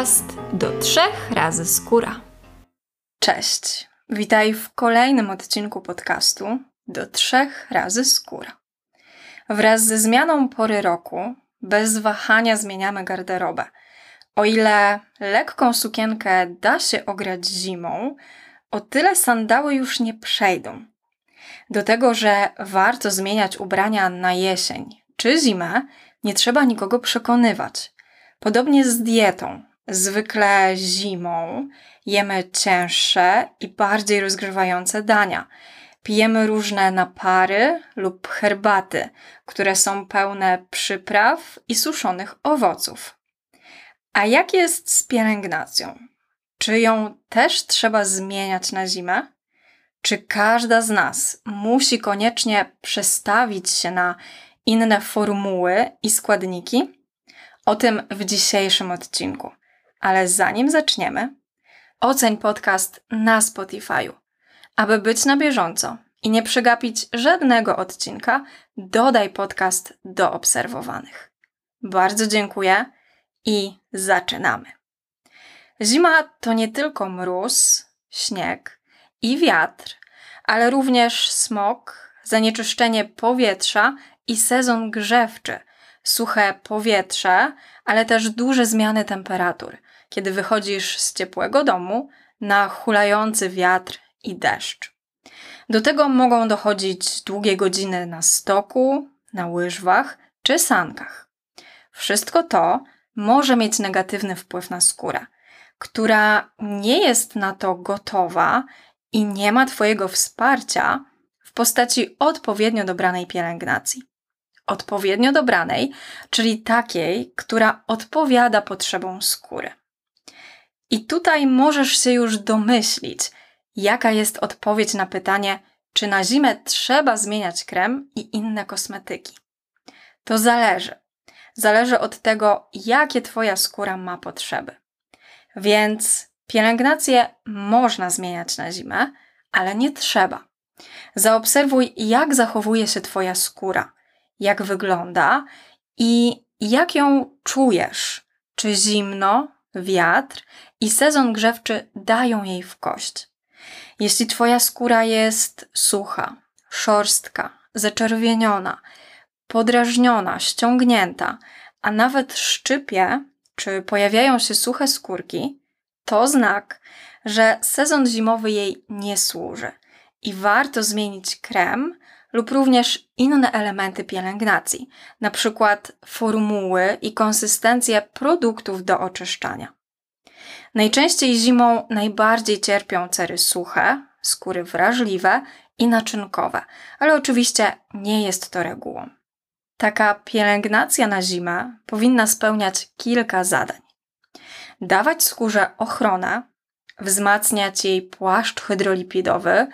podcast do trzech razy skóra. Cześć, witaj w kolejnym odcinku podcastu do trzech razy skóra. Wraz ze zmianą pory roku, bez wahania zmieniamy garderobę. O ile lekką sukienkę da się ograć zimą, o tyle sandały już nie przejdą. Do tego, że warto zmieniać ubrania na jesień czy zimę, nie trzeba nikogo przekonywać. Podobnie z dietą. Zwykle zimą jemy cięższe i bardziej rozgrywające dania. Pijemy różne napary lub herbaty, które są pełne przypraw i suszonych owoców. A jak jest z pielęgnacją? Czy ją też trzeba zmieniać na zimę? Czy każda z nas musi koniecznie przestawić się na inne formuły i składniki? O tym w dzisiejszym odcinku. Ale zanim zaczniemy, oceń podcast na Spotify'u. Aby być na bieżąco i nie przegapić żadnego odcinka, dodaj podcast do obserwowanych. Bardzo dziękuję i zaczynamy. Zima to nie tylko mróz, śnieg i wiatr, ale również smog, zanieczyszczenie powietrza i sezon grzewczy – suche powietrze, ale też duże zmiany temperatur, kiedy wychodzisz z ciepłego domu na hulający wiatr i deszcz. Do tego mogą dochodzić długie godziny na stoku, na łyżwach czy sankach. Wszystko to może mieć negatywny wpływ na skórę, która nie jest na to gotowa i nie ma Twojego wsparcia w postaci odpowiednio dobranej pielęgnacji odpowiednio dobranej, czyli takiej, która odpowiada potrzebom skóry. I tutaj możesz się już domyślić, jaka jest odpowiedź na pytanie, czy na zimę trzeba zmieniać krem i inne kosmetyki. To zależy. Zależy od tego, jakie Twoja skóra ma potrzeby. Więc pielęgnację można zmieniać na zimę, ale nie trzeba. Zaobserwuj, jak zachowuje się Twoja skóra jak wygląda i jak ją czujesz. Czy zimno, wiatr i sezon grzewczy dają jej w kość. Jeśli Twoja skóra jest sucha, szorstka, zaczerwieniona, podrażniona, ściągnięta, a nawet szczypie, czy pojawiają się suche skórki, to znak, że sezon zimowy jej nie służy i warto zmienić krem lub również inne elementy pielęgnacji, np. formuły i konsystencje produktów do oczyszczania. Najczęściej zimą najbardziej cierpią cery suche, skóry wrażliwe i naczynkowe, ale oczywiście nie jest to regułą. Taka pielęgnacja na zimę powinna spełniać kilka zadań. Dawać skórze ochronę, wzmacniać jej płaszcz hydrolipidowy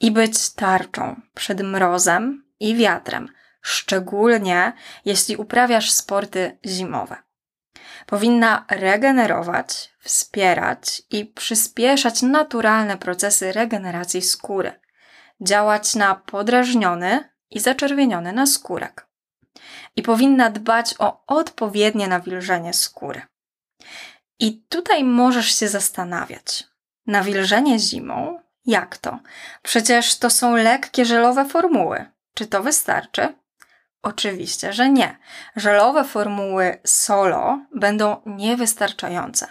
i być tarczą przed mrozem i wiatrem, szczególnie jeśli uprawiasz sporty zimowe. Powinna regenerować, wspierać i przyspieszać naturalne procesy regeneracji skóry, działać na podrażniony i zaczerwieniony naskórek. I powinna dbać o odpowiednie nawilżenie skóry. I tutaj możesz się zastanawiać. Nawilżenie zimą jak to? Przecież to są lekkie żelowe formuły. Czy to wystarczy? Oczywiście, że nie. Żelowe formuły solo będą niewystarczające.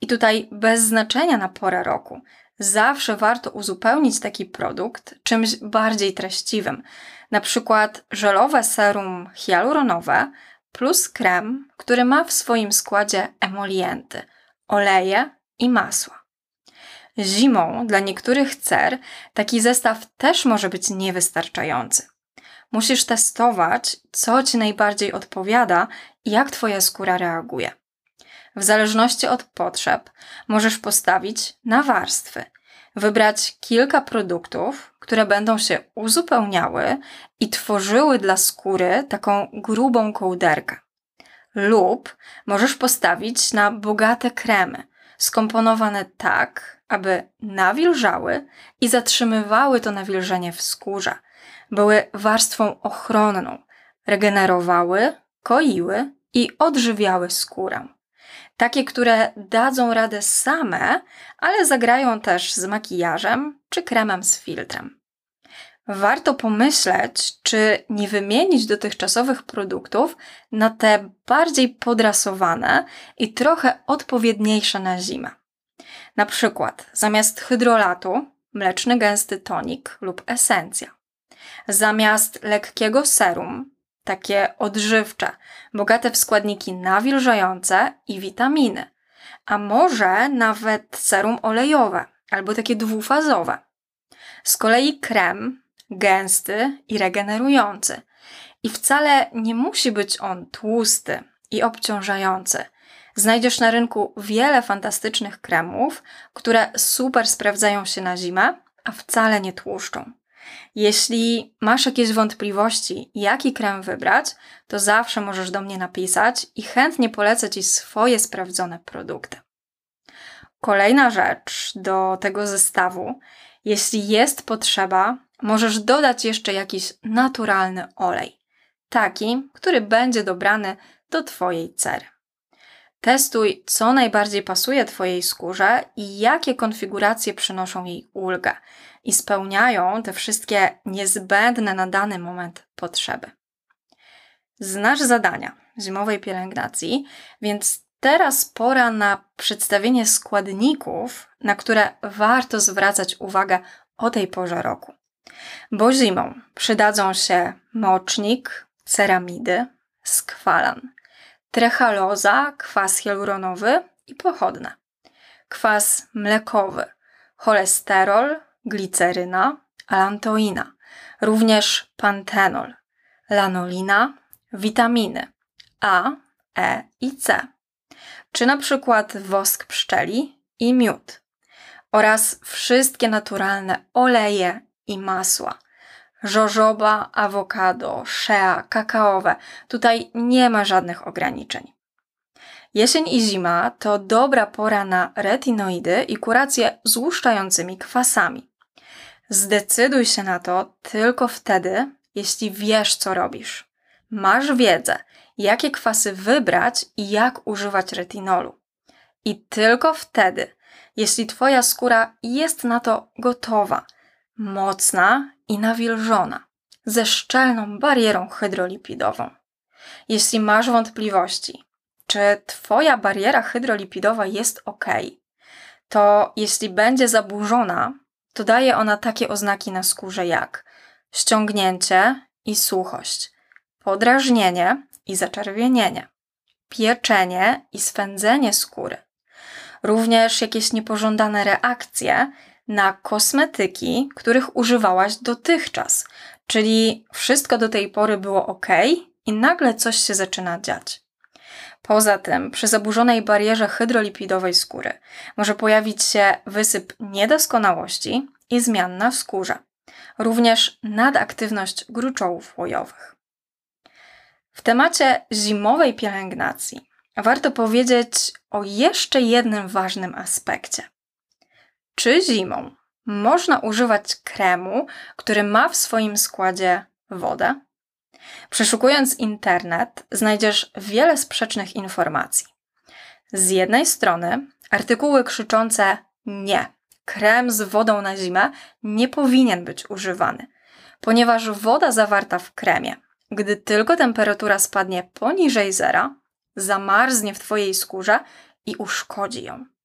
I tutaj bez znaczenia na porę roku, zawsze warto uzupełnić taki produkt czymś bardziej treściwym. Na przykład żelowe serum hialuronowe plus krem, który ma w swoim składzie emolienty, oleje i masła. Zimą dla niektórych cer taki zestaw też może być niewystarczający. Musisz testować, co ci najbardziej odpowiada i jak twoja skóra reaguje. W zależności od potrzeb możesz postawić na warstwy, wybrać kilka produktów, które będą się uzupełniały i tworzyły dla skóry taką grubą kołderkę. Lub możesz postawić na bogate kremy, skomponowane tak, aby nawilżały i zatrzymywały to nawilżenie w skórze. Były warstwą ochronną, regenerowały, koiły i odżywiały skórę. Takie, które dadzą radę same, ale zagrają też z makijażem czy kremem z filtrem. Warto pomyśleć, czy nie wymienić dotychczasowych produktów na te bardziej podrasowane i trochę odpowiedniejsze na zimę. Na przykład zamiast hydrolatu mleczny gęsty tonik lub esencja. Zamiast lekkiego serum takie odżywcze, bogate w składniki nawilżające i witaminy, a może nawet serum olejowe albo takie dwufazowe. Z kolei krem gęsty i regenerujący. I wcale nie musi być on tłusty i obciążający. Znajdziesz na rynku wiele fantastycznych kremów, które super sprawdzają się na zimę, a wcale nie tłuszczą. Jeśli masz jakieś wątpliwości, jaki krem wybrać, to zawsze możesz do mnie napisać i chętnie polecę Ci swoje sprawdzone produkty. Kolejna rzecz do tego zestawu. Jeśli jest potrzeba, możesz dodać jeszcze jakiś naturalny olej, taki, który będzie dobrany do Twojej cery. Testuj, co najbardziej pasuje Twojej skórze i jakie konfiguracje przynoszą jej ulgę i spełniają te wszystkie niezbędne na dany moment potrzeby. Znasz zadania zimowej pielęgnacji, więc teraz pora na przedstawienie składników, na które warto zwracać uwagę o tej porze roku. Bo zimą przydadzą się mocznik, ceramidy, skwalan, trechaloza, kwas hialuronowy i pochodne, kwas mlekowy, cholesterol, gliceryna, alantoina, również pantenol, lanolina, witaminy A, E i C, czy na przykład wosk pszczeli i miód oraz wszystkie naturalne oleje i masła. Żożoba, awokado, shea, kakaowe. Tutaj nie ma żadnych ograniczeń. Jesień i zima to dobra pora na retinoidy i kurację złuszczającymi kwasami. Zdecyduj się na to tylko wtedy, jeśli wiesz, co robisz. Masz wiedzę, jakie kwasy wybrać i jak używać retinolu. I tylko wtedy, jeśli Twoja skóra jest na to gotowa, mocna i nawilżona, ze szczelną barierą hydrolipidową. Jeśli masz wątpliwości, czy Twoja bariera hydrolipidowa jest ok, to jeśli będzie zaburzona, to daje ona takie oznaki na skórze jak ściągnięcie i suchość, podrażnienie i zaczerwienienie, pieczenie i swędzenie skóry, również jakieś niepożądane reakcje na kosmetyki, których używałaś dotychczas, czyli wszystko do tej pory było ok i nagle coś się zaczyna dziać. Poza tym, przy zaburzonej barierze hydrolipidowej skóry może pojawić się wysyp niedoskonałości i zmian na skórze, również nadaktywność gruczołów łojowych. W temacie zimowej pielęgnacji warto powiedzieć o jeszcze jednym ważnym aspekcie. Czy zimą można używać kremu, który ma w swoim składzie wodę? Przeszukując internet, znajdziesz wiele sprzecznych informacji. Z jednej strony artykuły krzyczące nie, krem z wodą na zimę nie powinien być używany, ponieważ woda zawarta w kremie, gdy tylko temperatura spadnie poniżej zera, zamarznie w Twojej skórze i uszkodzi ją.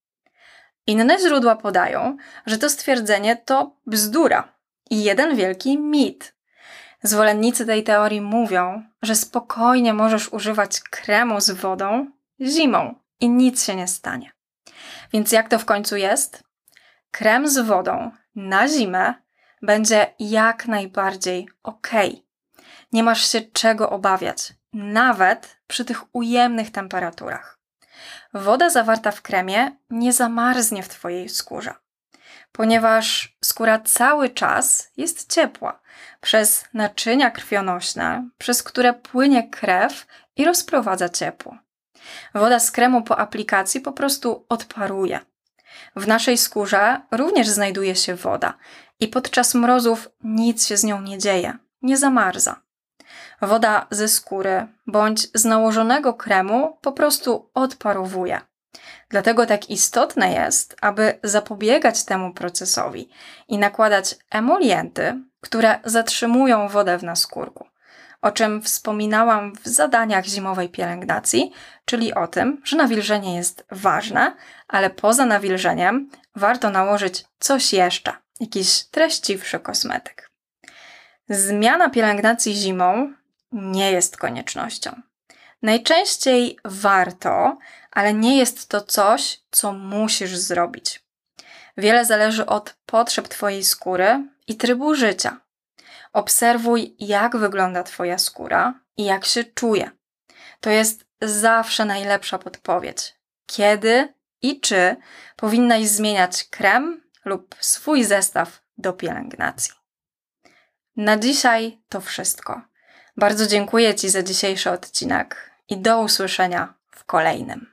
Inne źródła podają, że to stwierdzenie to bzdura i jeden wielki mit. Zwolennicy tej teorii mówią, że spokojnie możesz używać kremu z wodą zimą i nic się nie stanie. Więc jak to w końcu jest? Krem z wodą na zimę będzie jak najbardziej ok. Nie masz się czego obawiać, nawet przy tych ujemnych temperaturach. Woda zawarta w kremie nie zamarznie w Twojej skórze, ponieważ skóra cały czas jest ciepła przez naczynia krwionośne, przez które płynie krew i rozprowadza ciepło. Woda z kremu po aplikacji po prostu odparuje. W naszej skórze również znajduje się woda i podczas mrozów nic się z nią nie dzieje, nie zamarza. Woda ze skóry bądź z nałożonego kremu po prostu odparowuje. Dlatego tak istotne jest, aby zapobiegać temu procesowi i nakładać emolienty, które zatrzymują wodę w naskórku, o czym wspominałam w zadaniach zimowej pielęgnacji, czyli o tym, że nawilżenie jest ważne, ale poza nawilżeniem warto nałożyć coś jeszcze, jakiś treściwszy kosmetyk. Zmiana pielęgnacji zimą nie jest koniecznością. Najczęściej warto, ale nie jest to coś, co musisz zrobić. Wiele zależy od potrzeb Twojej skóry i trybu życia. Obserwuj, jak wygląda Twoja skóra i jak się czuje. To jest zawsze najlepsza podpowiedź, kiedy i czy powinnaś zmieniać krem lub swój zestaw do pielęgnacji. Na dzisiaj to wszystko. Bardzo dziękuję Ci za dzisiejszy odcinek i do usłyszenia w kolejnym.